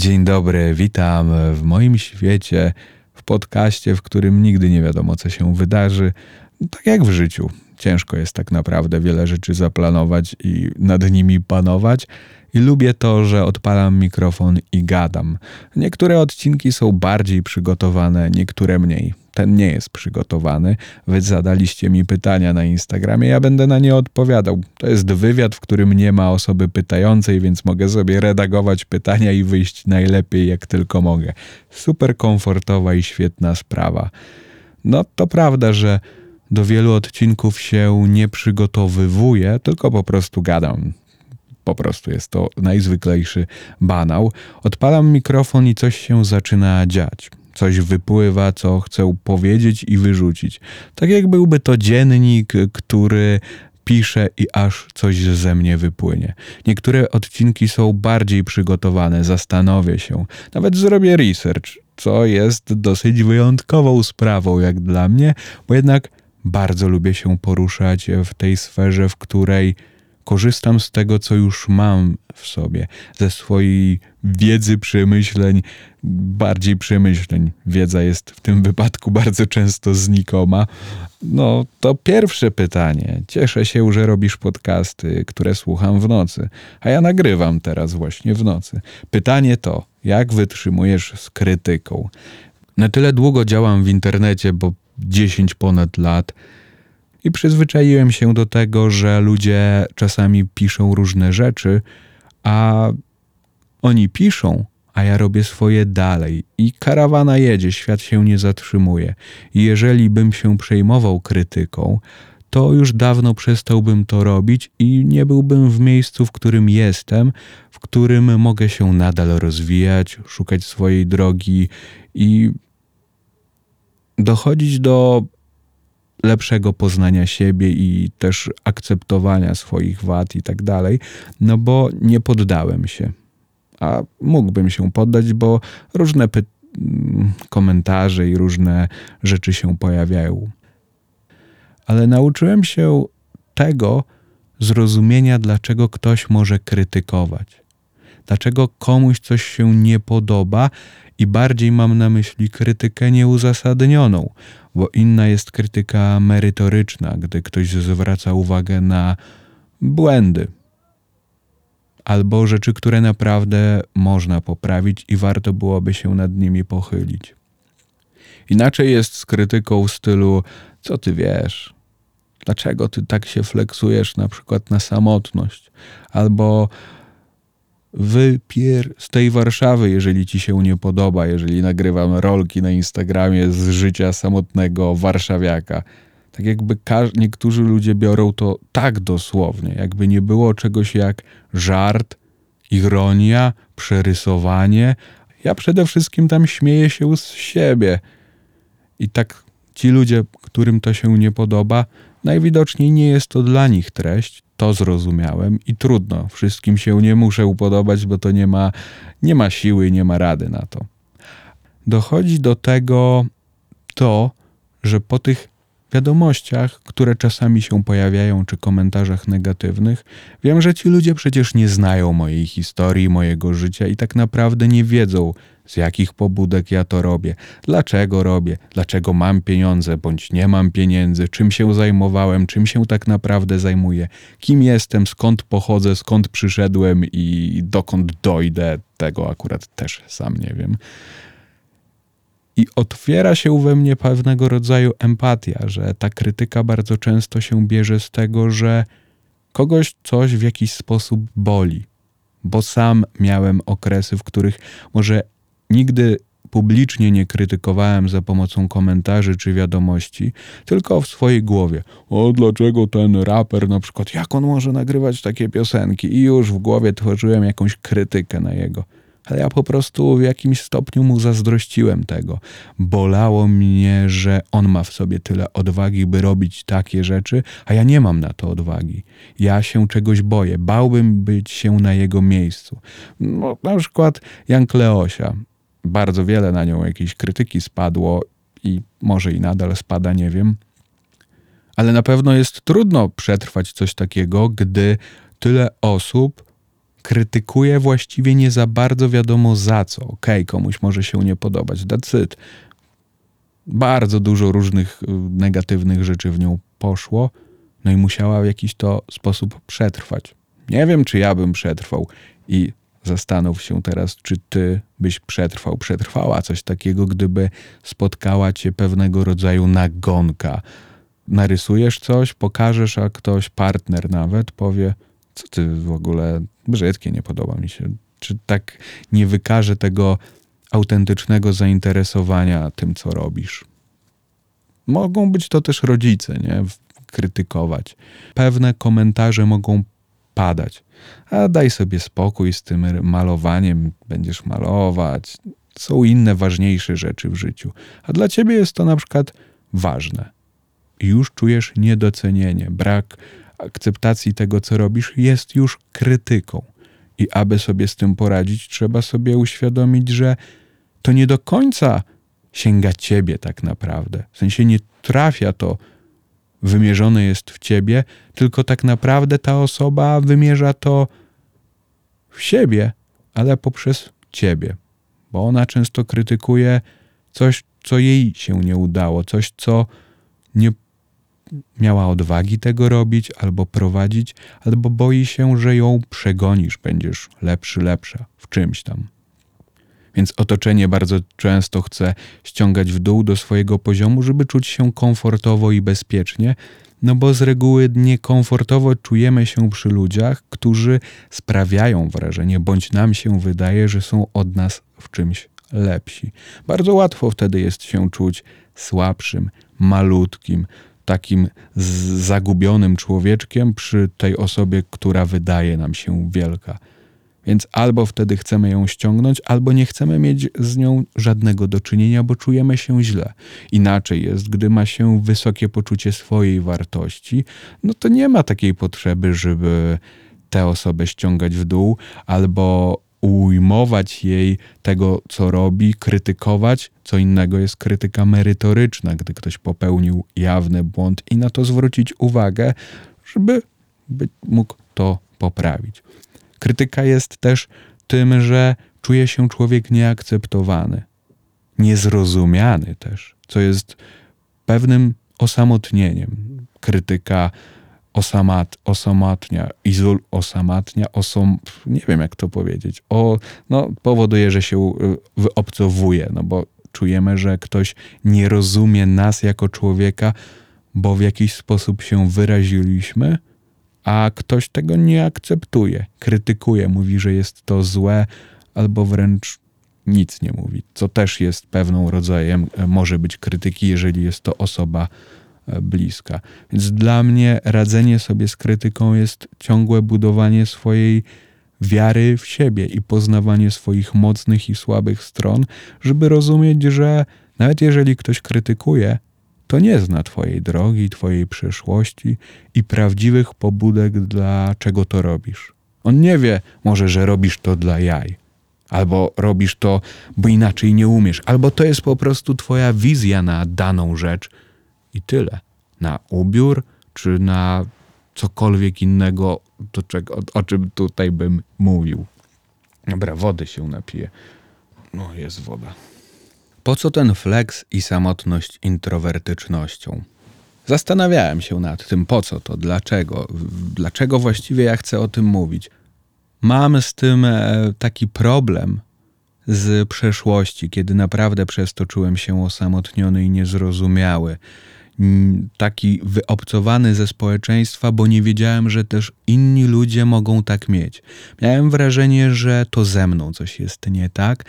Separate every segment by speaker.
Speaker 1: Dzień dobry, witam w moim świecie, w podcaście, w którym nigdy nie wiadomo, co się wydarzy. Tak jak w życiu. Ciężko jest tak naprawdę wiele rzeczy zaplanować i nad nimi panować. I lubię to, że odpalam mikrofon i gadam. Niektóre odcinki są bardziej przygotowane, niektóre mniej. Ten nie jest przygotowany. Wy zadaliście mi pytania na Instagramie, ja będę na nie odpowiadał. To jest wywiad, w którym nie ma osoby pytającej, więc mogę sobie redagować pytania i wyjść najlepiej jak tylko mogę. Super komfortowa i świetna sprawa. No to prawda, że do wielu odcinków się nie przygotowywuję, tylko po prostu gadam. Po prostu jest to najzwyklejszy banał. Odpalam mikrofon i coś się zaczyna dziać. Coś wypływa, co chcę powiedzieć i wyrzucić. Tak jak byłby to dziennik, który piszę i aż coś ze mnie wypłynie. Niektóre odcinki są bardziej przygotowane, zastanowię się, nawet zrobię research, co jest dosyć wyjątkową sprawą jak dla mnie, bo jednak bardzo lubię się poruszać w tej sferze, w której korzystam z tego, co już mam w sobie, ze swojej wiedzy, przemyśleń, bardziej przemyśleń. Wiedza jest w tym wypadku bardzo często znikoma. No to pierwsze pytanie. Cieszę się, że robisz podcasty, które słucham w nocy, a ja nagrywam teraz właśnie w nocy. Pytanie to, jak wytrzymujesz z krytyką? Na tyle długo działam w internecie, bo 10 ponad lat i przyzwyczaiłem się do tego, że ludzie czasami piszą różne rzeczy, a oni piszą, a ja robię swoje dalej. I karawana jedzie, świat się nie zatrzymuje. I jeżeli bym się przejmował krytyką, to już dawno przestałbym to robić i nie byłbym w miejscu, w którym jestem, w którym mogę się nadal rozwijać, szukać swojej drogi i dochodzić do lepszego poznania siebie i też akceptowania swoich wad i tak dalej, no bo nie poddałem się. A mógłbym się poddać, bo różne komentarze i różne rzeczy się pojawiają. Ale nauczyłem się tego zrozumienia, dlaczego ktoś może krytykować. Dlaczego komuś coś się nie podoba i bardziej mam na myśli krytykę nieuzasadnioną, bo inna jest krytyka merytoryczna, gdy ktoś zwraca uwagę na błędy albo rzeczy, które naprawdę można poprawić i warto byłoby się nad nimi pochylić. Inaczej jest z krytyką w stylu: Co ty wiesz? Dlaczego ty tak się fleksujesz na przykład na samotność? Albo wypier z tej Warszawy, jeżeli ci się nie podoba, jeżeli nagrywam rolki na Instagramie z życia samotnego warszawiaka. Tak jakby niektórzy ludzie biorą to tak dosłownie, jakby nie było czegoś jak żart, ironia, przerysowanie. Ja przede wszystkim tam śmieję się z siebie. I tak ci ludzie, którym to się nie podoba, najwidoczniej nie jest to dla nich treść, to zrozumiałem i trudno. Wszystkim się nie muszę upodobać, bo to nie ma, nie ma siły, nie ma rady na to. Dochodzi do tego to, że po tych wiadomościach, które czasami się pojawiają, czy komentarzach negatywnych, wiem, że ci ludzie przecież nie znają mojej historii, mojego życia i tak naprawdę nie wiedzą, z jakich pobudek ja to robię, dlaczego robię, dlaczego mam pieniądze bądź nie mam pieniędzy, czym się zajmowałem, czym się tak naprawdę zajmuję, kim jestem, skąd pochodzę, skąd przyszedłem? I dokąd dojdę, tego akurat też sam nie wiem. I otwiera się we mnie pewnego rodzaju empatia, że ta krytyka bardzo często się bierze z tego, że kogoś coś w jakiś sposób boli, bo sam miałem okresy, w których może nigdy publicznie nie krytykowałem za pomocą komentarzy czy wiadomości, tylko w swojej głowie. O, dlaczego ten raper na przykład, jak on może nagrywać takie piosenki? I już w głowie tworzyłem jakąś krytykę na jego ale ja po prostu w jakimś stopniu mu zazdrościłem tego. Bolało mnie, że on ma w sobie tyle odwagi, by robić takie rzeczy, a ja nie mam na to odwagi. Ja się czegoś boję, bałbym być się na jego miejscu. No, na przykład Jan Kleosia. Bardzo wiele na nią jakiejś krytyki spadło i może i nadal spada, nie wiem. Ale na pewno jest trudno przetrwać coś takiego, gdy tyle osób krytykuję właściwie nie za bardzo wiadomo za co. Okej, okay, komuś może się nie podobać, that's it. Bardzo dużo różnych y, negatywnych rzeczy w nią poszło, no i musiała w jakiś to sposób przetrwać. Nie wiem, czy ja bym przetrwał i zastanów się teraz, czy ty byś przetrwał, przetrwała coś takiego, gdyby spotkała cię pewnego rodzaju nagonka. Narysujesz coś, pokażesz, a ktoś, partner nawet, powie, co ty w ogóle, brzydkie, nie podoba mi się. Czy tak nie wykaże tego autentycznego zainteresowania tym, co robisz? Mogą być to też rodzice, nie? Krytykować. Pewne komentarze mogą padać. A daj sobie spokój z tym malowaniem, będziesz malować. Są inne ważniejsze rzeczy w życiu. A dla ciebie jest to na przykład ważne. I już czujesz niedocenienie, brak akceptacji tego, co robisz, jest już krytyką. I aby sobie z tym poradzić, trzeba sobie uświadomić, że to nie do końca sięga ciebie tak naprawdę. W sensie nie trafia to, wymierzone jest w ciebie, tylko tak naprawdę ta osoba wymierza to w siebie, ale poprzez ciebie. Bo ona często krytykuje coś, co jej się nie udało, coś, co nie miała odwagi tego robić, albo prowadzić, albo boi się, że ją przegonisz, będziesz lepszy, lepsza w czymś tam. Więc otoczenie bardzo często chce ściągać w dół do swojego poziomu, żeby czuć się komfortowo i bezpiecznie, no bo z reguły niekomfortowo czujemy się przy ludziach, którzy sprawiają wrażenie, bądź nam się wydaje, że są od nas w czymś lepsi. Bardzo łatwo wtedy jest się czuć słabszym, malutkim, takim zagubionym człowieczkiem przy tej osobie, która wydaje nam się wielka. Więc albo wtedy chcemy ją ściągnąć, albo nie chcemy mieć z nią żadnego do czynienia, bo czujemy się źle. Inaczej jest, gdy ma się wysokie poczucie swojej wartości, no to nie ma takiej potrzeby, żeby tę osobę ściągać w dół, albo ujmować jej tego, co robi, krytykować. Co innego jest krytyka merytoryczna, gdy ktoś popełnił jawny błąd i na to zwrócić uwagę, żeby mógł to poprawić. Krytyka jest też tym, że czuje się człowiek nieakceptowany, niezrozumiany też, co jest pewnym osamotnieniem. Krytyka osamat, osamatnia, izol, osamatnia, osom, nie wiem jak to powiedzieć, o, no, powoduje, że się y, wyobcowuje, no bo czujemy, że ktoś nie rozumie nas jako człowieka, bo w jakiś sposób się wyraziliśmy, a ktoś tego nie akceptuje, krytykuje, mówi, że jest to złe, albo wręcz nic nie mówi, co też jest pewną rodzajem, e, może być krytyki, jeżeli jest to osoba e, bliska. Więc dla mnie radzenie sobie z krytyką jest ciągłe budowanie swojej wiary w siebie i poznawanie swoich mocnych i słabych stron, żeby rozumieć, że nawet jeżeli ktoś krytykuje, to nie zna Twojej drogi, Twojej przyszłości i prawdziwych pobudek, dlaczego to robisz. On nie wie może, że robisz to dla jaj, albo robisz to, bo inaczej nie umiesz, albo to jest po prostu Twoja wizja na daną rzecz i tyle. Na ubiór, czy na cokolwiek innego, czego, o, o czym tutaj bym mówił. Dobra, wody się napije. No, jest woda. Po co ten flex i samotność introwertycznością? Zastanawiałem się nad tym, po co to, dlaczego, dlaczego właściwie ja chcę o tym mówić. Mam z tym e, taki problem z przeszłości, kiedy naprawdę przez to czułem się osamotniony i niezrozumiały. Taki wyobcowany ze społeczeństwa, bo nie wiedziałem, że też inni ludzie mogą tak mieć. Miałem wrażenie, że to ze mną coś jest nie tak,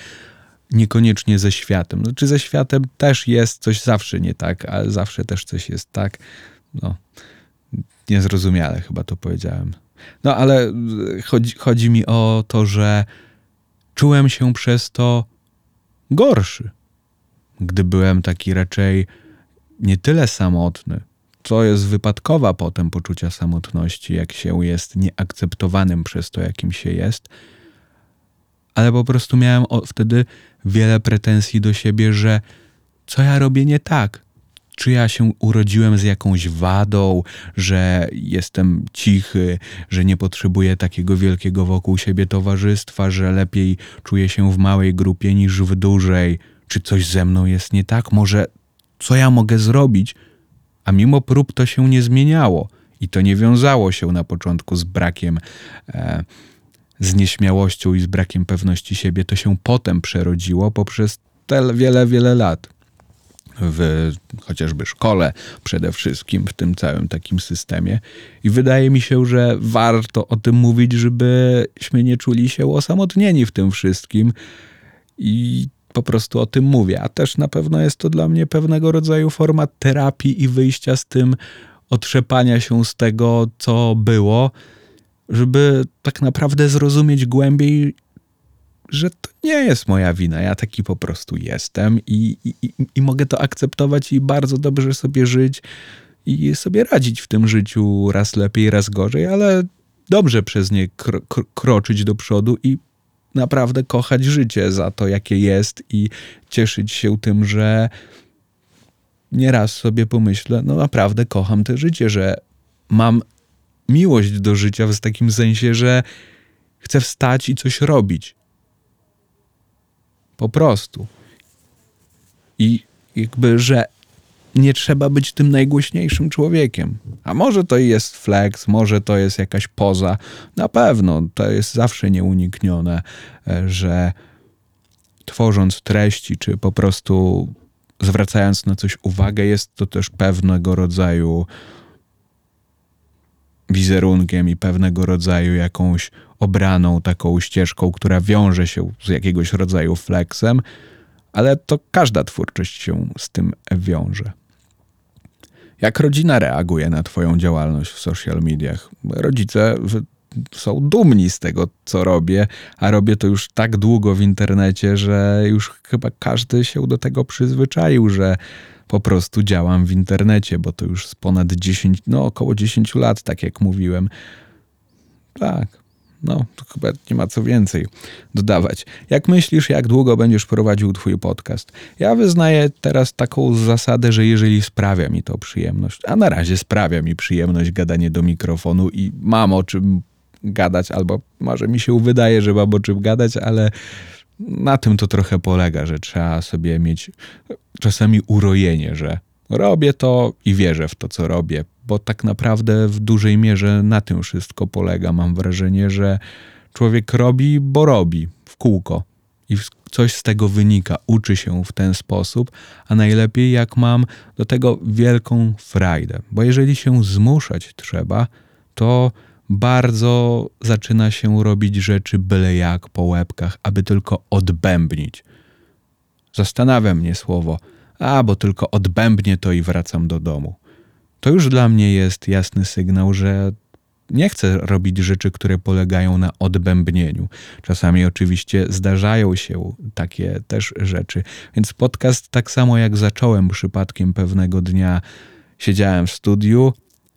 Speaker 1: niekoniecznie ze światem. Znaczy ze światem też jest coś zawsze nie tak, ale zawsze też coś jest tak. No, niezrozumiale chyba to powiedziałem. No ale chodzi, chodzi mi o to, że czułem się przez to gorszy, gdy byłem taki raczej nie tyle samotny, co jest wypadkowa potem poczucia samotności, jak się jest nieakceptowanym przez to, jakim się jest, ale po prostu miałem wtedy wiele pretensji do siebie, że co ja robię nie tak, czy ja się urodziłem z jakąś wadą, że jestem cichy, że nie potrzebuję takiego wielkiego wokół siebie towarzystwa, że lepiej czuję się w małej grupie niż w dużej, czy coś ze mną jest nie tak, może co ja mogę zrobić, a mimo prób to się nie zmieniało i to nie wiązało się na początku z brakiem. E, z nieśmiałością i z brakiem pewności siebie, to się potem przerodziło poprzez te wiele, wiele lat w chociażby szkole, przede wszystkim w tym całym takim systemie. I wydaje mi się, że warto o tym mówić, żebyśmy nie czuli się osamotnieni w tym wszystkim. I po prostu o tym mówię. A też na pewno jest to dla mnie pewnego rodzaju forma terapii i wyjścia z tym, otrzepania się z tego, co było, żeby tak naprawdę zrozumieć głębiej, że to nie jest moja wina. Ja taki po prostu jestem i, i, i mogę to akceptować i bardzo dobrze sobie żyć i sobie radzić w tym życiu raz lepiej, raz gorzej, ale dobrze przez nie kro, kroczyć do przodu i naprawdę kochać życie za to, jakie jest i cieszyć się tym, że nieraz sobie pomyślę, no naprawdę kocham to życie, że mam miłość do życia w takim sensie, że chcę wstać i coś robić. Po prostu. I jakby, że nie trzeba być tym najgłośniejszym człowiekiem. A może to jest flex, może to jest jakaś poza. Na pewno to jest zawsze nieuniknione, e, że tworząc treści, czy po prostu zwracając na coś uwagę, jest to też pewnego rodzaju wizerunkiem i pewnego rodzaju jakąś obraną taką ścieżką, która wiąże się z jakiegoś rodzaju flexem, ale to każda twórczość się z tym wiąże. Jak rodzina reaguje na Twoją działalność w social mediach? Rodzice są dumni z tego, co robię, a robię to już tak długo w internecie, że już chyba każdy się do tego przyzwyczaił, że po prostu działam w internecie, bo to już z ponad 10, no około 10 lat, tak jak mówiłem. Tak, no, to chyba nie ma co więcej dodawać. Jak myślisz, jak długo będziesz prowadził Twój podcast? Ja wyznaję teraz taką zasadę, że jeżeli sprawia mi to przyjemność, a na razie sprawia mi przyjemność gadanie do mikrofonu i mam o czym gadać, albo może mi się wydaje, że mam o czym gadać, ale na tym to trochę polega, że trzeba sobie mieć czasami urojenie, że robię to i wierzę w to, co robię, bo tak naprawdę w dużej mierze na tym wszystko polega. Mam wrażenie, że człowiek robi, bo robi w kółko i coś z tego wynika, uczy się w ten sposób, a najlepiej jak mam do tego wielką frajdę, bo jeżeli się zmuszać trzeba, to bardzo zaczyna się robić rzeczy byle jak po łebkach, aby tylko odbębnić. Zastanawia mnie słowo, a bo tylko odbębnię to i wracam do domu. To już dla mnie jest jasny sygnał, że nie chcę robić rzeczy, które polegają na odbębnieniu. Czasami oczywiście zdarzają się takie też rzeczy. Więc podcast, tak samo jak zacząłem przypadkiem pewnego dnia, siedziałem w studiu,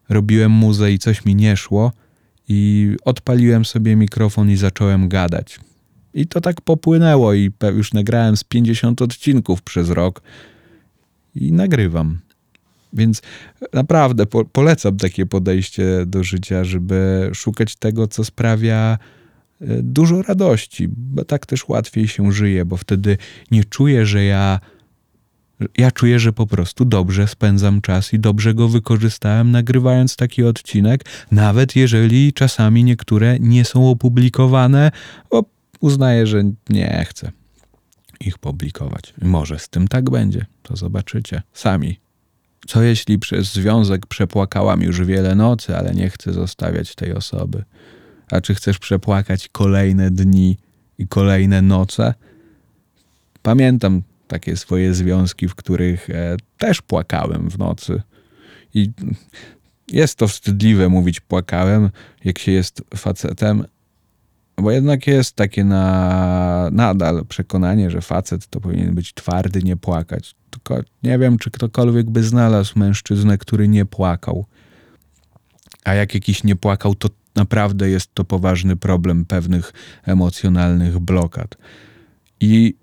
Speaker 1: robiłem muzę i coś mi nie szło – i odpaliłem sobie mikrofon i zacząłem gadać. I to tak popłynęło i już nagrałem z 50 odcinków przez rok i nagrywam. Więc naprawdę po, polecam takie podejście do życia, żeby szukać tego, co sprawia e, dużo radości, bo tak też łatwiej się żyje, bo wtedy nie czuję, że ja ja czuję, że po prostu dobrze spędzam czas i dobrze go wykorzystałem, nagrywając taki odcinek, nawet jeżeli czasami niektóre nie są opublikowane, bo uznaję, że nie chcę ich publikować. Może z tym tak będzie, to zobaczycie sami. Co jeśli przez związek przepłakałam już wiele nocy, ale nie chcę zostawiać tej osoby? A czy chcesz przepłakać kolejne dni i kolejne noce? Pamiętam takie swoje związki, w których e, też płakałem w nocy. I jest to wstydliwe mówić płakałem, jak się jest facetem, bo jednak jest takie na, nadal przekonanie, że facet to powinien być twardy, nie płakać. Tylko nie wiem, czy ktokolwiek by znalazł mężczyznę, który nie płakał. A jak jakiś nie płakał, to naprawdę jest to poważny problem pewnych emocjonalnych blokad. I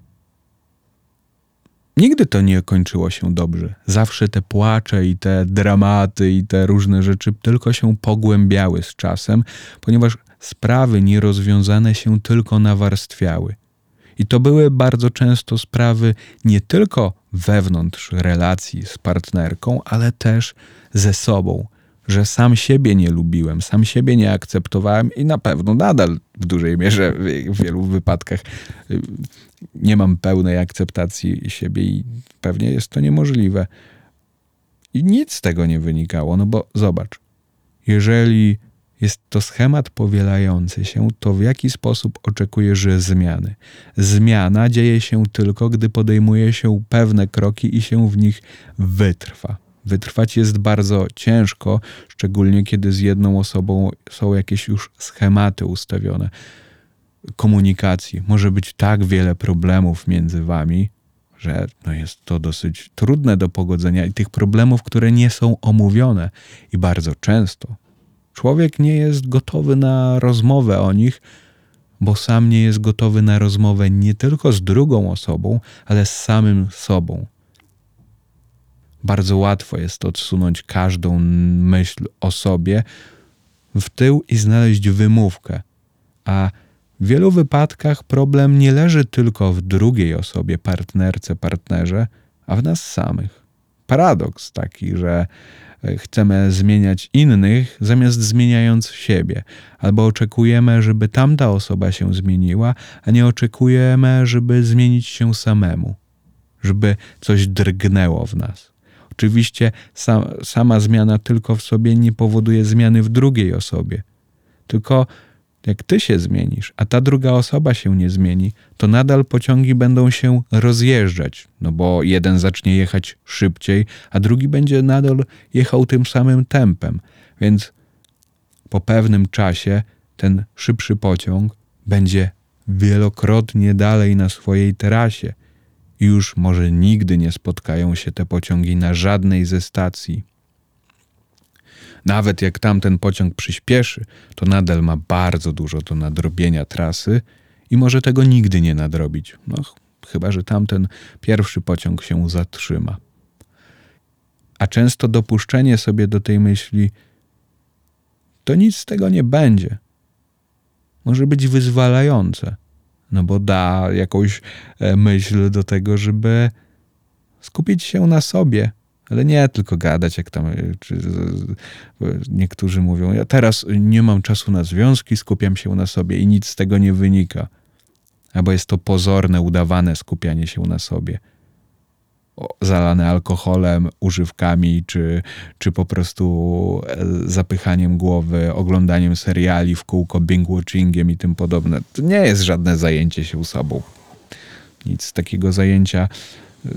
Speaker 1: Nigdy to nie kończyło się dobrze. Zawsze te płacze i te dramaty i te różne rzeczy tylko się pogłębiały z czasem, ponieważ sprawy nierozwiązane się tylko nawarstwiały. I to były bardzo często sprawy nie tylko wewnątrz relacji z partnerką, ale też ze sobą, że sam siebie nie lubiłem, sam siebie nie akceptowałem i na pewno nadal w dużej mierze w wielu wypadkach y, nie mam pełnej akceptacji siebie i pewnie jest to niemożliwe. I nic z tego nie wynikało, no bo zobacz, jeżeli jest to schemat powielający się, to w jaki sposób oczekujesz zmiany? Zmiana dzieje się tylko, gdy podejmuje się pewne kroki i się w nich wytrwa. Wytrwać jest bardzo ciężko, szczególnie kiedy z jedną osobą są jakieś już schematy ustawione komunikacji. Może być tak wiele problemów między wami, że no jest to dosyć trudne do pogodzenia i tych problemów, które nie są omówione. I bardzo często człowiek nie jest gotowy na rozmowę o nich, bo sam nie jest gotowy na rozmowę nie tylko z drugą osobą, ale z samym sobą. Bardzo łatwo jest odsunąć każdą myśl o sobie w tył i znaleźć wymówkę. A w wielu wypadkach problem nie leży tylko w drugiej osobie, partnerce, partnerze, a w nas samych. Paradoks taki, że e, chcemy zmieniać innych, zamiast zmieniając siebie, albo oczekujemy, żeby tamta osoba się zmieniła, a nie oczekujemy, żeby zmienić się samemu, żeby coś drgnęło w nas. Oczywiście sam, sama zmiana tylko w sobie nie powoduje zmiany w drugiej osobie. Tylko jak ty się zmienisz, a ta druga osoba się nie zmieni, to nadal pociągi będą się rozjeżdżać, no bo jeden zacznie jechać szybciej, a drugi będzie nadal jechał tym samym tempem. Więc po pewnym czasie ten szybszy pociąg będzie wielokrotnie dalej na swojej terasie już może nigdy nie spotkają się te pociągi na żadnej ze stacji. Nawet jak tamten pociąg przyspieszy, to nadal ma bardzo dużo do nadrobienia trasy i może tego nigdy nie nadrobić. No, chyba że tamten pierwszy pociąg się zatrzyma. A często dopuszczenie sobie do tej myśli, to nic z tego nie będzie, może być wyzwalające no bo da jakąś e, myśl do tego, żeby skupić się na sobie, ale nie tylko gadać, jak tam e, niektórzy mówią, ja teraz nie mam czasu na związki, skupiam się na sobie i nic z tego nie wynika. Albo jest to pozorne, udawane skupianie się na sobie zalane alkoholem, używkami, czy, czy po prostu e, zapychaniem głowy, oglądaniem seriali w kółko, binge-watchingiem i tym podobne. To nie jest żadne zajęcie się sobą. Nic takiego zajęcia e,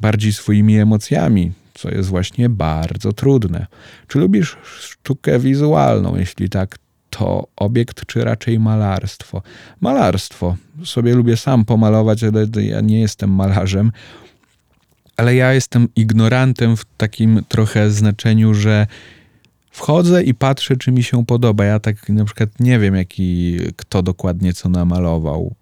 Speaker 1: bardziej swoimi emocjami, co jest właśnie bardzo trudne. Czy lubisz sztukę wizualną? Jeśli tak, to obiekt, czy raczej malarstwo? Malarstwo. Sobie lubię sam pomalować, ale ja nie jestem malarzem. Ale ja jestem ignorantem w takim trochę znaczeniu, że wchodzę i patrzę, czy mi się podoba. Ja tak na przykład nie wiem, jaki kto dokładnie co namalował.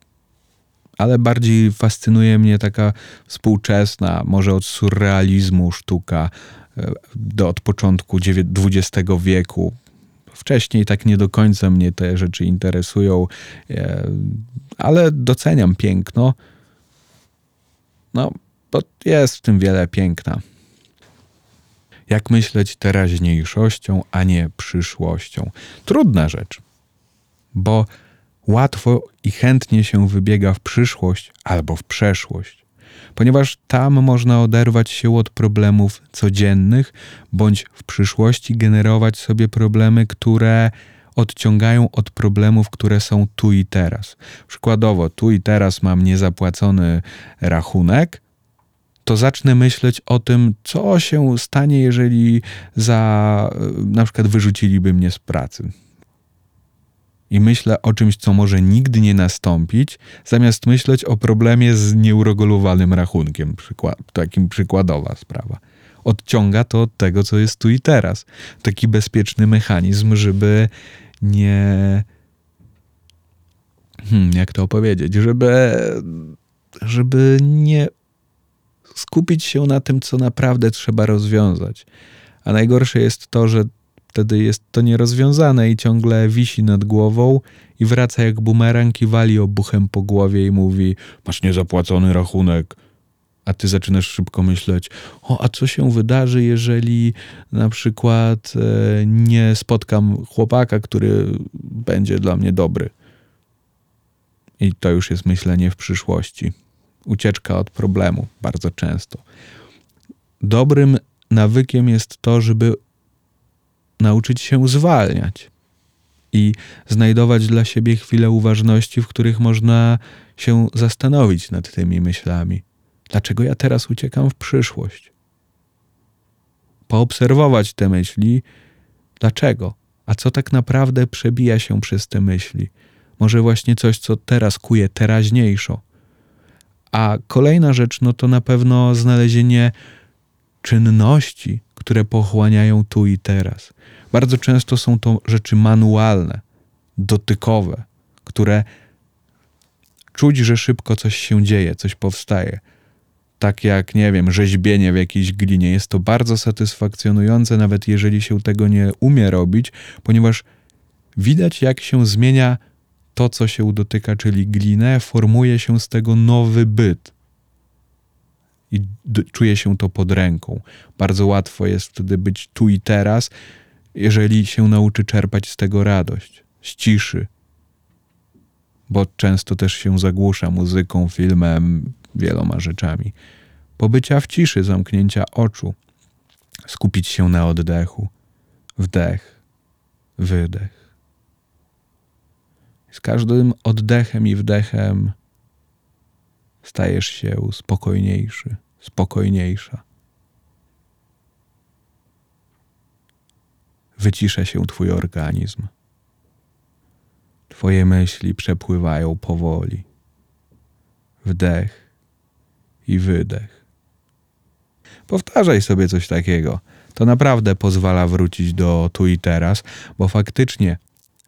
Speaker 1: Ale bardziej fascynuje mnie taka współczesna, może od surrealizmu sztuka e, do od początku XX wieku Wcześniej tak nie do końca mnie te rzeczy interesują, e, ale doceniam piękno. No, bo jest w tym wiele piękna. Jak myśleć teraźniejszością, a nie przyszłością? Trudna rzecz, bo łatwo i chętnie się wybiega w przyszłość albo w przeszłość ponieważ tam można oderwać się od problemów codziennych, bądź w przyszłości generować sobie problemy, które odciągają od problemów, które są tu i teraz. Przykładowo, tu i teraz mam niezapłacony rachunek, to zacznę myśleć o tym, co się stanie, jeżeli za na przykład wyrzuciliby mnie z pracy i myślę o czymś, co może nigdy nie nastąpić, zamiast myśleć o problemie z nieuregulowanym rachunkiem. Przykład, takim przykładowa sprawa. Odciąga to od tego, co jest tu i teraz. Taki bezpieczny mechanizm, żeby nie. Hmm, jak to opowiedzieć? Żeby, żeby nie skupić się na tym, co naprawdę trzeba rozwiązać. A najgorsze jest to, że wtedy jest to nierozwiązane i ciągle wisi nad głową i wraca jak bumerang i wali obuchem po głowie i mówi: Masz niezapłacony rachunek. A ty zaczynasz szybko myśleć: O, a co się wydarzy, jeżeli na przykład e, nie spotkam chłopaka, który będzie dla mnie dobry? I to już jest myślenie w przyszłości. Ucieczka od problemu bardzo często. Dobrym nawykiem jest to, żeby nauczyć się zwalniać i znajdować dla siebie chwile uważności, w których można się zastanowić nad tymi myślami. Dlaczego ja teraz uciekam w przyszłość? Poobserwować te myśli, dlaczego, a co tak naprawdę przebija się przez te myśli. Może właśnie coś, co teraz kuje teraźniejszo. A kolejna rzecz, no to na pewno znalezienie czynności, które pochłaniają tu i teraz. Bardzo często są to rzeczy manualne, dotykowe, które czuć, że szybko coś się dzieje, coś powstaje. Tak jak, nie wiem, rzeźbienie w jakiejś glinie. Jest to bardzo satysfakcjonujące, nawet jeżeli się tego nie umie robić, ponieważ widać, jak się zmienia to, co się dotyka, czyli glinę, formuje się z tego nowy byt i czuje się to pod ręką. Bardzo łatwo jest wtedy być tu i teraz, jeżeli się nauczy czerpać z tego radość, z ciszy, bo często też się zagłusza muzyką, filmem, wieloma rzeczami. Pobycia w ciszy, zamknięcia oczu, skupić się na oddechu, wdech, wydech. Z każdym oddechem i wdechem stajesz się spokojniejszy, spokojniejsza. Wycisza się Twój organizm. Twoje myśli przepływają powoli. Wdech i wydech. Powtarzaj sobie coś takiego. To naprawdę pozwala wrócić do tu i teraz, bo faktycznie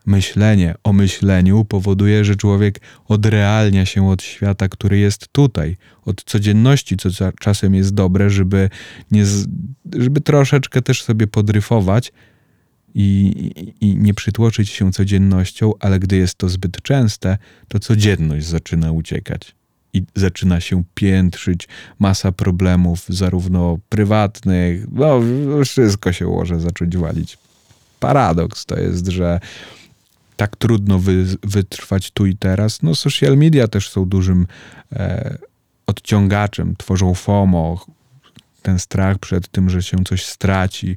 Speaker 1: Myślenie o myśleniu powoduje, że człowiek odrealnia się od świata, który jest tutaj, od codzienności, co czasem jest dobre, żeby, nie, żeby troszeczkę też sobie podryfować i, i nie przytłoczyć się codziennością, ale gdy jest to zbyt częste, to codzienność zaczyna uciekać i zaczyna się piętrzyć masa problemów, zarówno prywatnych, no wszystko się może zacząć walić. Paradoks to jest, że tak trudno wy, wytrwać tu i teraz. No, social media też są dużym e, odciągaczem, tworzą FOMO, ten strach przed tym, że się coś straci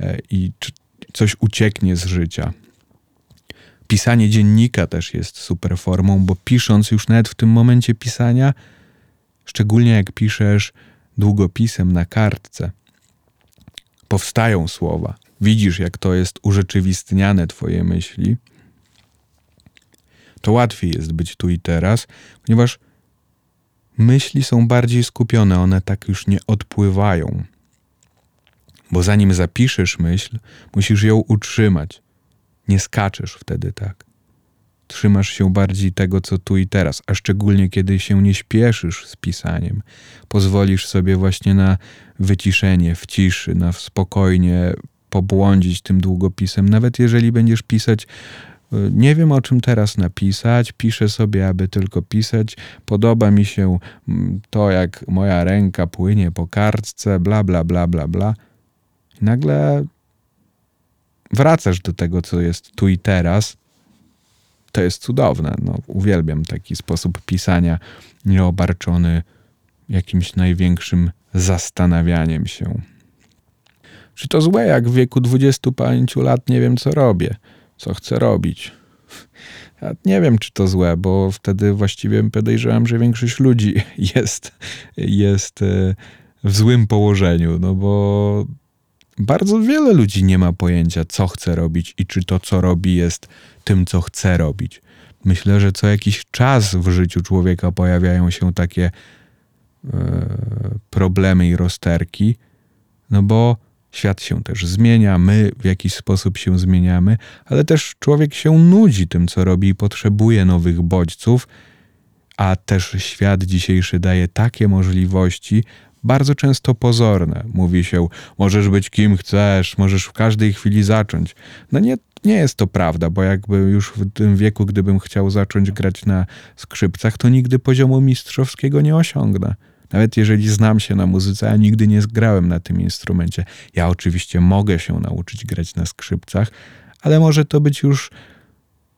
Speaker 1: e, i coś ucieknie z życia. Pisanie dziennika też jest super formą, bo pisząc już nawet w tym momencie pisania, szczególnie jak piszesz długopisem na kartce, powstają słowa. Widzisz, jak to jest urzeczywistniane, Twoje myśli to łatwiej jest być tu i teraz, ponieważ myśli są bardziej skupione, one tak już nie odpływają. Bo zanim zapiszesz myśl, musisz ją utrzymać. Nie skaczesz wtedy tak. Trzymasz się bardziej tego, co tu i teraz, a szczególnie kiedy się nie śpieszysz z pisaniem. Pozwolisz sobie właśnie na wyciszenie, w ciszy, na spokojnie pobłądzić tym długopisem. Nawet jeżeli będziesz pisać nie wiem o czym teraz napisać, piszę sobie, aby tylko pisać. Podoba mi się mm, to, jak moja ręka płynie po kartce, bla, bla, bla, bla, bla. I nagle wracasz do tego, co jest tu i teraz. To jest cudowne. No, uwielbiam taki sposób pisania, nieobarczony jakimś największym zastanawianiem się. Czy to złe, jak w wieku 25 lat nie wiem, co robię? Co chce robić. Ja nie wiem, czy to złe, bo wtedy właściwie podejrzewam, że większość ludzi jest, jest e, w złym położeniu, no bo bardzo wiele ludzi nie ma pojęcia, co chce robić i czy to, co robi, jest tym, co chce robić. Myślę, że co jakiś czas w życiu człowieka pojawiają się takie e, problemy i rozterki, no bo Świat się też zmienia, my w jakiś sposób się zmieniamy, ale też człowiek się nudzi tym, co robi i potrzebuje nowych bodźców, a też świat dzisiejszy daje takie możliwości, bardzo często pozorne. Mówi się, możesz być kim chcesz, możesz w każdej chwili zacząć. No nie, nie jest to prawda, bo jakby już w tym wieku, gdybym chciał zacząć grać na skrzypcach, to nigdy poziomu mistrzowskiego nie osiągnę. Nawet jeżeli znam się na muzyce, a nigdy nie zgrałem na tym instrumencie. Ja oczywiście mogę się nauczyć grać na skrzypcach, ale może to być już.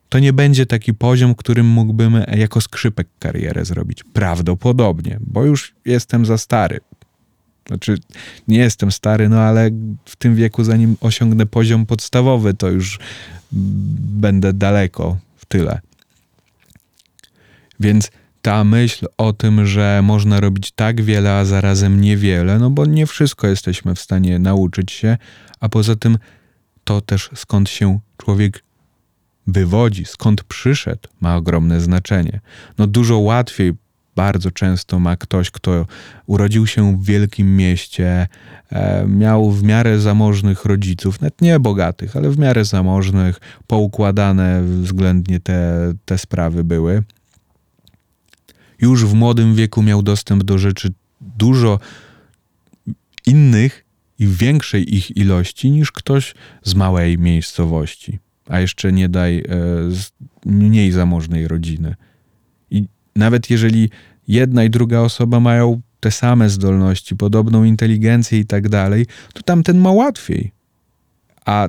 Speaker 1: To nie będzie taki poziom, którym mógłbym jako skrzypek karierę zrobić. Prawdopodobnie, bo już jestem za stary. Znaczy, nie jestem stary, no ale w tym wieku, zanim osiągnę poziom podstawowy, to już będę daleko w tyle. Więc ta myśl o tym, że można robić tak wiele, a zarazem niewiele, no bo nie wszystko jesteśmy w stanie nauczyć się, a poza tym to też skąd się człowiek wywodzi, skąd przyszedł, ma ogromne znaczenie. No dużo łatwiej bardzo często ma ktoś, kto urodził się w wielkim mieście, e, miał w miarę zamożnych rodziców, nawet nie bogatych, ale w miarę zamożnych, poukładane względnie te, te sprawy były. Już w młodym wieku miał dostęp do rzeczy dużo innych i większej ich ilości niż ktoś z małej miejscowości, a jeszcze nie daj e, z mniej zamożnej rodziny. I nawet jeżeli jedna i druga osoba mają te same zdolności, podobną inteligencję i tak dalej, to tamten ma łatwiej. A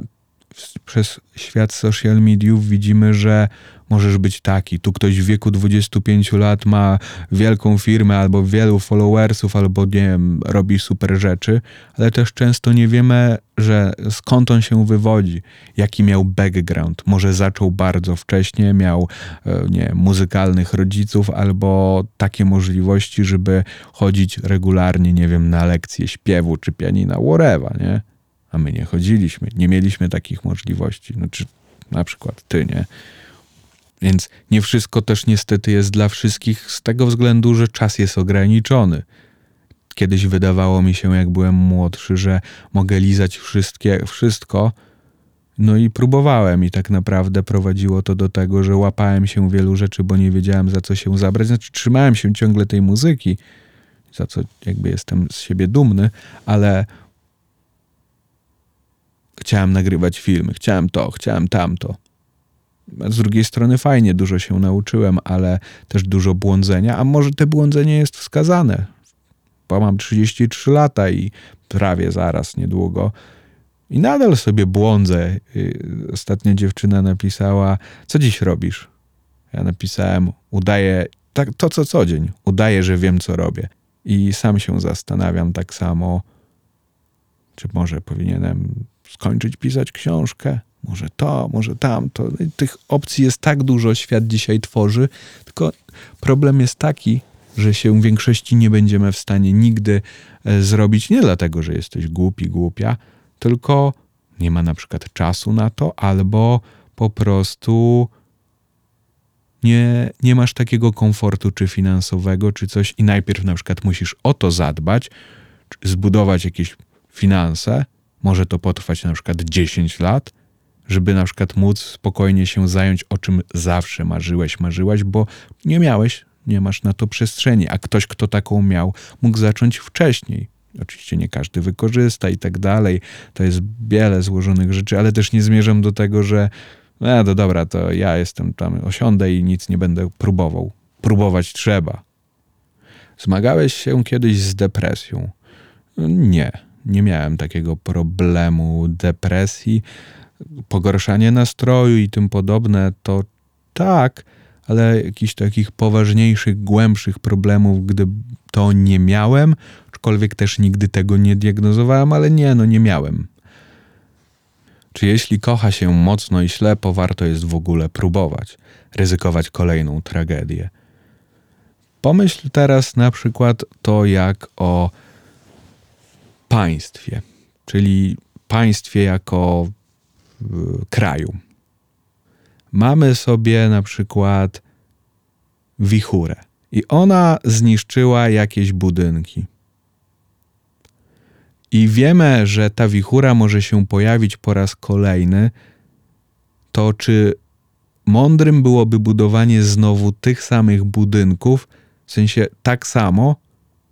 Speaker 1: przez świat social mediów widzimy, że możesz być taki. Tu ktoś w wieku 25 lat ma wielką firmę albo wielu followersów, albo nie wiem, robi super rzeczy, ale też często nie wiemy, że skąd on się wywodzi, jaki miał background. Może zaczął bardzo wcześnie, miał e, nie, muzykalnych rodziców, albo takie możliwości, żeby chodzić regularnie, nie wiem, na lekcje śpiewu czy pianina, whatever, nie? A my nie chodziliśmy, nie mieliśmy takich możliwości. Znaczy, na przykład ty, nie? Więc nie wszystko też niestety jest dla wszystkich z tego względu, że czas jest ograniczony. Kiedyś wydawało mi się, jak byłem młodszy, że mogę lizać wszystkie, wszystko. No i próbowałem, i tak naprawdę prowadziło to do tego, że łapałem się wielu rzeczy, bo nie wiedziałem za co się zabrać. Znaczy, trzymałem się ciągle tej muzyki, za co jakby jestem z siebie dumny, ale chciałem nagrywać filmy, chciałem to, chciałem tamto. Z drugiej strony fajnie, dużo się nauczyłem, ale też dużo błądzenia, a może te błądzenie jest wskazane. Bo mam 33 lata i prawie zaraz, niedługo. I nadal sobie błądzę. Y, ostatnia dziewczyna napisała, co dziś robisz? Ja napisałem, udaję tak, to co co dzień. Udaję, że wiem, co robię. I sam się zastanawiam tak samo, czy może powinienem skończyć pisać książkę, może to, może tamto. Tych opcji jest tak dużo, świat dzisiaj tworzy, tylko problem jest taki, że się w większości nie będziemy w stanie nigdy e, zrobić, nie dlatego, że jesteś głupi, głupia, tylko nie ma na przykład czasu na to, albo po prostu nie, nie masz takiego komfortu, czy finansowego, czy coś, i najpierw na przykład musisz o to zadbać, zbudować jakieś finanse, może to potrwać na przykład 10 lat, żeby na przykład móc spokojnie się zająć, o czym zawsze marzyłeś, marzyłaś, bo nie miałeś, nie masz na to przestrzeni, a ktoś, kto taką miał, mógł zacząć wcześniej. Oczywiście nie każdy wykorzysta i tak dalej. To jest wiele złożonych rzeczy, ale też nie zmierzam do tego, że no to dobra, to ja jestem tam, osiądę i nic nie będę próbował. Próbować trzeba. Zmagałeś się kiedyś z depresją? Nie, nie miałem takiego problemu depresji pogorszanie nastroju i tym podobne, to tak, ale jakichś takich poważniejszych, głębszych problemów, gdy to nie miałem, aczkolwiek też nigdy tego nie diagnozowałem, ale nie, no nie miałem. Czy jeśli kocha się mocno i ślepo, warto jest w ogóle próbować, ryzykować kolejną tragedię? Pomyśl teraz na przykład to jak o państwie, czyli państwie jako kraju. Mamy sobie na przykład wichurę i ona zniszczyła jakieś budynki. I wiemy, że ta wichura może się pojawić po raz kolejny, to czy mądrym byłoby budowanie znowu tych samych budynków, w sensie tak samo,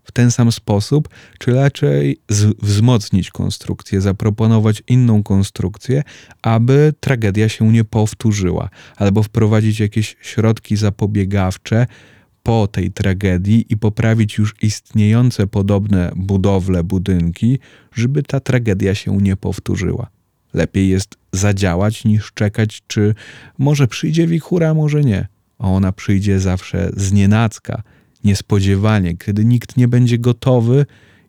Speaker 1: w ten sam sposób, czy raczej wzmocnić konstrukcję, zaproponować inną konstrukcję, aby tragedia się nie powtórzyła, albo wprowadzić jakieś środki zapobiegawcze po tej tragedii i poprawić już istniejące podobne budowle, budynki, żeby ta tragedia się nie powtórzyła. Lepiej jest zadziałać niż czekać, czy może przyjdzie wichura, może nie. A ona przyjdzie zawsze z nienacka, niespodziewanie, kiedy nikt nie będzie gotowy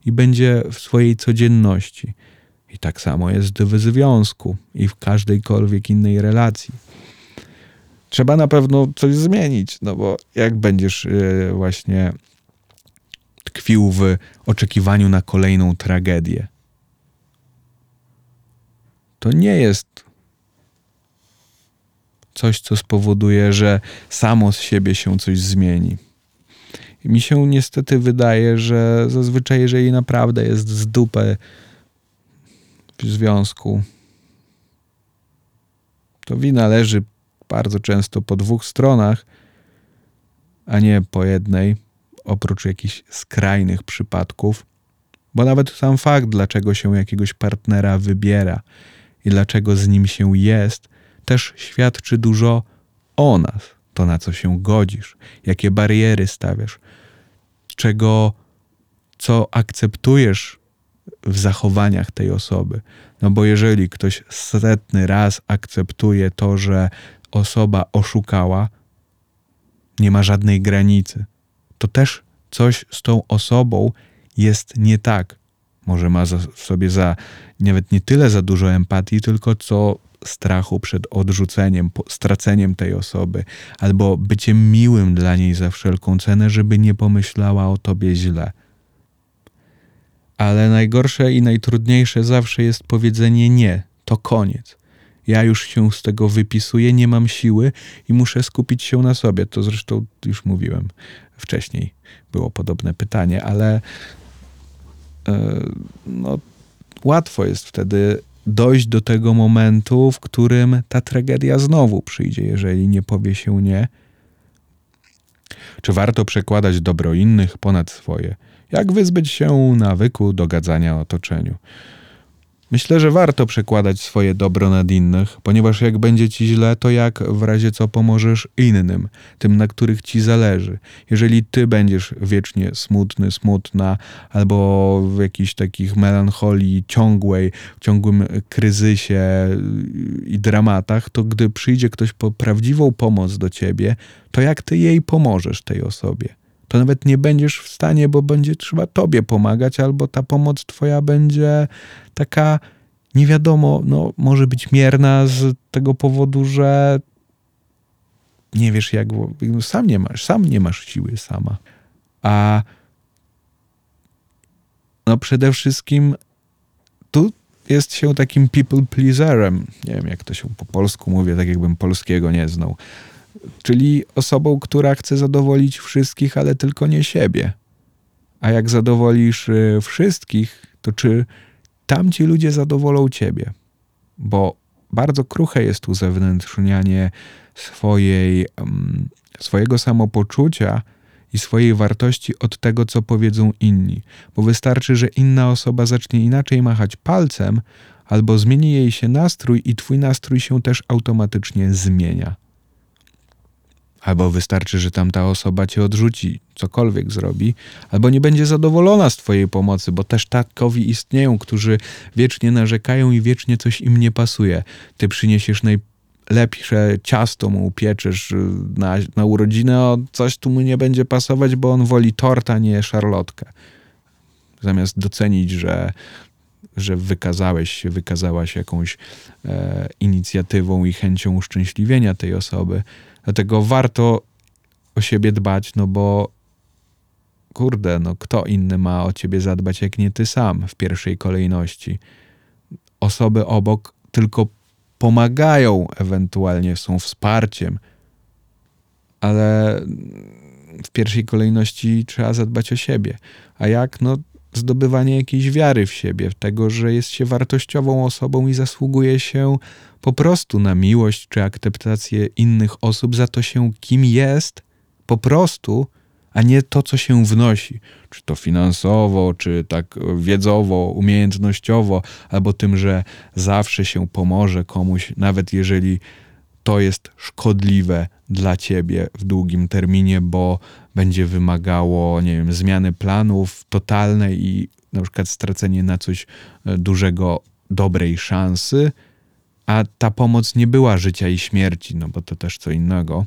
Speaker 1: i będzie w swojej codzienności. I tak samo jest w związku i w każdejkolwiek innej relacji. Trzeba na pewno coś zmienić, no bo jak będziesz yy, właśnie tkwił w oczekiwaniu na kolejną tragedię, to nie jest coś, co spowoduje, że samo z siebie się coś zmieni. Mi się niestety wydaje, że zazwyczaj, jeżeli naprawdę jest z dupy w związku, to wina leży bardzo często po dwóch stronach, a nie po jednej, oprócz jakichś skrajnych przypadków. Bo nawet sam fakt, dlaczego się jakiegoś partnera wybiera i dlaczego z nim się jest, też świadczy dużo o nas, to na co się godzisz, jakie bariery stawiasz, czego, co akceptujesz w zachowaniach tej osoby. No bo jeżeli ktoś setny raz akceptuje to, że osoba oszukała, nie ma żadnej granicy, to też coś z tą osobą jest nie tak. Może ma w sobie za nawet nie tyle za dużo empatii, tylko co strachu przed odrzuceniem, straceniem tej osoby, albo byciem miłym dla niej za wszelką cenę, żeby nie pomyślała o tobie źle. Ale najgorsze i najtrudniejsze zawsze jest powiedzenie nie, to koniec. Ja już się z tego wypisuję, nie mam siły i muszę skupić się na sobie. To zresztą już mówiłem wcześniej. Było podobne pytanie, ale yy, no, łatwo jest wtedy dojść do tego momentu, w którym ta tragedia znowu przyjdzie, jeżeli nie powie się nie. Czy warto przekładać dobro innych ponad swoje? Jak wyzbyć się nawyku do gadzania otoczeniu? Myślę, że warto przekładać swoje dobro nad innych, ponieważ jak będzie ci źle, to jak w razie co pomożesz innym, tym na których ci zależy. Jeżeli ty będziesz wiecznie smutny, smutna, albo w jakiejś takich melancholii ciągłej, ciągłym kryzysie i dramatach, to gdy przyjdzie ktoś po prawdziwą pomoc do ciebie, to jak ty jej pomożesz tej osobie? To nawet nie będziesz w stanie, bo będzie trzeba tobie pomagać, albo ta pomoc twoja będzie taka nie wiadomo, no, może być mierna z tego powodu, że nie wiesz jak, no, sam nie masz, sam nie masz siły sama. A no przede wszystkim tu jest się takim people pleaserem. Nie wiem, jak to się po polsku mówi, tak jakbym polskiego nie znał czyli osobą, która chce zadowolić wszystkich, ale tylko nie siebie. A jak zadowolisz y, wszystkich, to czy tamci ludzie zadowolą ciebie? Bo bardzo kruche jest uzewnętrznianie swojej, swojego samopoczucia i swojej wartości od tego, co powiedzą inni. Bo wystarczy, że inna osoba zacznie inaczej machać palcem, albo zmieni jej się nastrój, i twój nastrój się też automatycznie zmienia. Albo wystarczy, że tamta osoba cię odrzuci, cokolwiek zrobi, albo nie będzie zadowolona z twojej pomocy, bo też takowi istnieją, którzy wiecznie narzekają i wiecznie coś im nie pasuje. Ty przyniesiesz najlepsze ciasto mu upieczysz y, na, na urodzinę, a coś tu mu nie będzie pasować, bo on woli torta, nie szarlotkę. Zamiast docenić, że że wykazałeś się, wykazałaś jakąś e, inicjatywą i chęcią uszczęśliwienia tej osoby, Dlatego warto o siebie dbać, no bo kurde, no kto inny ma o ciebie zadbać, jak nie ty sam w pierwszej kolejności. Osoby obok tylko pomagają, ewentualnie są wsparciem, ale w pierwszej kolejności trzeba zadbać o siebie. A jak? No, zdobywanie jakiejś wiary w siebie, w tego, że jest się wartościową osobą i zasługuje się po prostu na miłość czy akceptację innych osób za to się, kim jest, po prostu, a nie to, co się wnosi, czy to finansowo, czy tak wiedzowo, umiejętnościowo, albo tym, że zawsze się pomoże komuś, nawet jeżeli to jest szkodliwe dla ciebie w długim terminie, bo będzie wymagało, nie wiem, zmiany planów totalnej i na przykład stracenie na coś e, dużego, dobrej szansy, a ta pomoc nie była życia i śmierci, no bo to też co innego,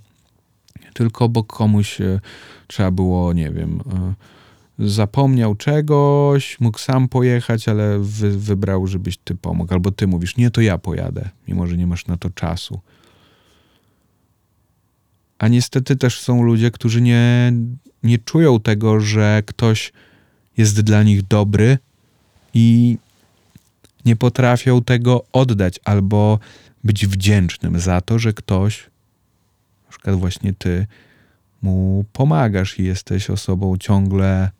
Speaker 1: tylko bo komuś e, trzeba było, nie wiem, e, zapomniał czegoś, mógł sam pojechać, ale wy, wybrał, żebyś ty pomógł, albo ty mówisz, nie, to ja pojadę, mimo że nie masz na to czasu. A niestety też są ludzie, którzy nie, nie czują tego, że ktoś jest dla nich dobry i nie potrafią tego oddać albo być wdzięcznym za to, że ktoś, na przykład właśnie ty, mu pomagasz i jesteś osobą ciągle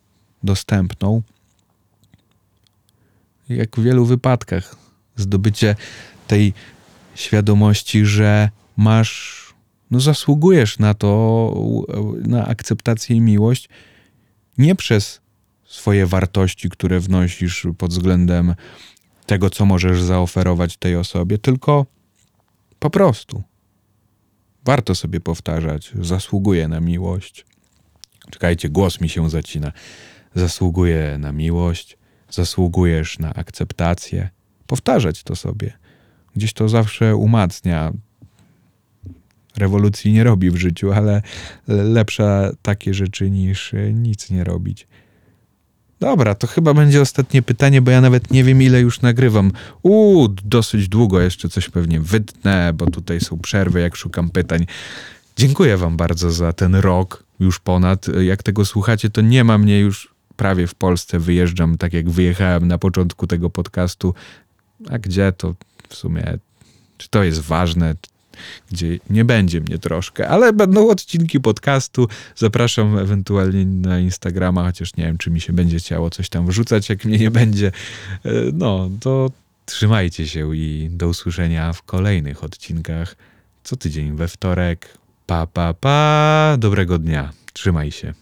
Speaker 1: dostępną. Jak w wielu wypadkach, zdobycie tej świadomości, że masz, no zasługujesz na to, na akceptację i miłość, nie przez swoje wartości, które wnosisz pod względem tego, co możesz zaoferować tej osobie, tylko po prostu. Warto sobie powtarzać, zasługuje na miłość. Czekajcie, głos mi się zacina. Zasługuje na miłość, zasługujesz na akceptację. Powtarzać to sobie. Gdzieś to zawsze umacnia. Rewolucji nie robi w życiu, ale lepsze takie rzeczy niż nic nie robić. Dobra, to chyba będzie ostatnie pytanie, bo ja nawet nie wiem, ile już nagrywam. Uuu, dosyć długo jeszcze coś pewnie wytnę, bo tutaj są przerwy, jak szukam pytań. Dziękuję Wam bardzo za ten rok, już ponad. Jak tego słuchacie, to nie ma mnie już prawie w Polsce. Wyjeżdżam tak, jak wyjechałem na początku tego podcastu. A gdzie to w sumie? Czy to jest ważne? Gdzie nie będzie mnie troszkę, ale będą odcinki podcastu. Zapraszam ewentualnie na Instagrama, chociaż nie wiem, czy mi się będzie chciało coś tam wrzucać, jak mnie nie będzie. E, no, to trzymajcie się i do usłyszenia w kolejnych odcinkach co tydzień we wtorek. Pa, pa, pa. Dobrego dnia. Trzymaj się.